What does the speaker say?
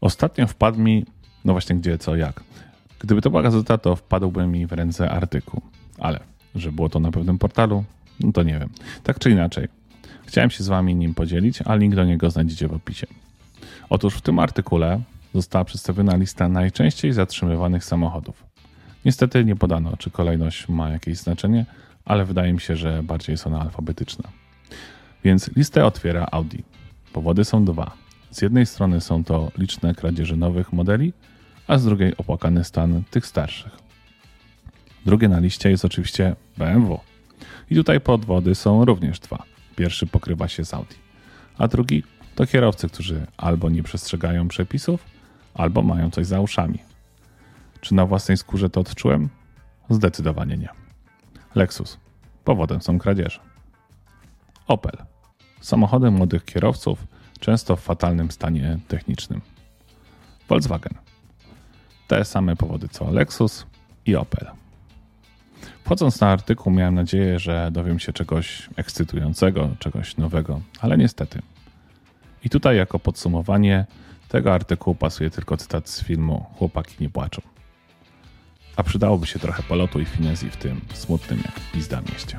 Ostatnio wpadł mi, no właśnie gdzie, co, jak. Gdyby to była gazeta, to wpadłby mi w ręce artykuł. Ale, że było to na pewnym portalu, no to nie wiem. Tak czy inaczej, chciałem się z wami nim podzielić, a link do niego znajdziecie w opisie. Otóż w tym artykule została przedstawiona lista najczęściej zatrzymywanych samochodów. Niestety nie podano, czy kolejność ma jakieś znaczenie, ale wydaje mi się, że bardziej jest ona alfabetyczna. Więc listę otwiera Audi. Powody są dwa. Z jednej strony są to liczne kradzieże nowych modeli, a z drugiej opłakany stan tych starszych. Drugie na liście jest oczywiście BMW. I tutaj podwody są również dwa. Pierwszy pokrywa się z Audi, a drugi to kierowcy, którzy albo nie przestrzegają przepisów, albo mają coś za uszami. Czy na własnej skórze to odczułem? Zdecydowanie nie. Lexus. Powodem są kradzieże. Opel. Samochody młodych kierowców, często w fatalnym stanie technicznym. Volkswagen. Te same powody co Lexus i Opel. Wchodząc na artykuł, miałem nadzieję, że dowiem się czegoś ekscytującego, czegoś nowego, ale niestety. I tutaj, jako podsumowanie tego artykułu, pasuje tylko cytat z filmu Chłopaki nie płaczą. A przydałoby się trochę polotu i finezji w tym smutnym jak pizda mieście.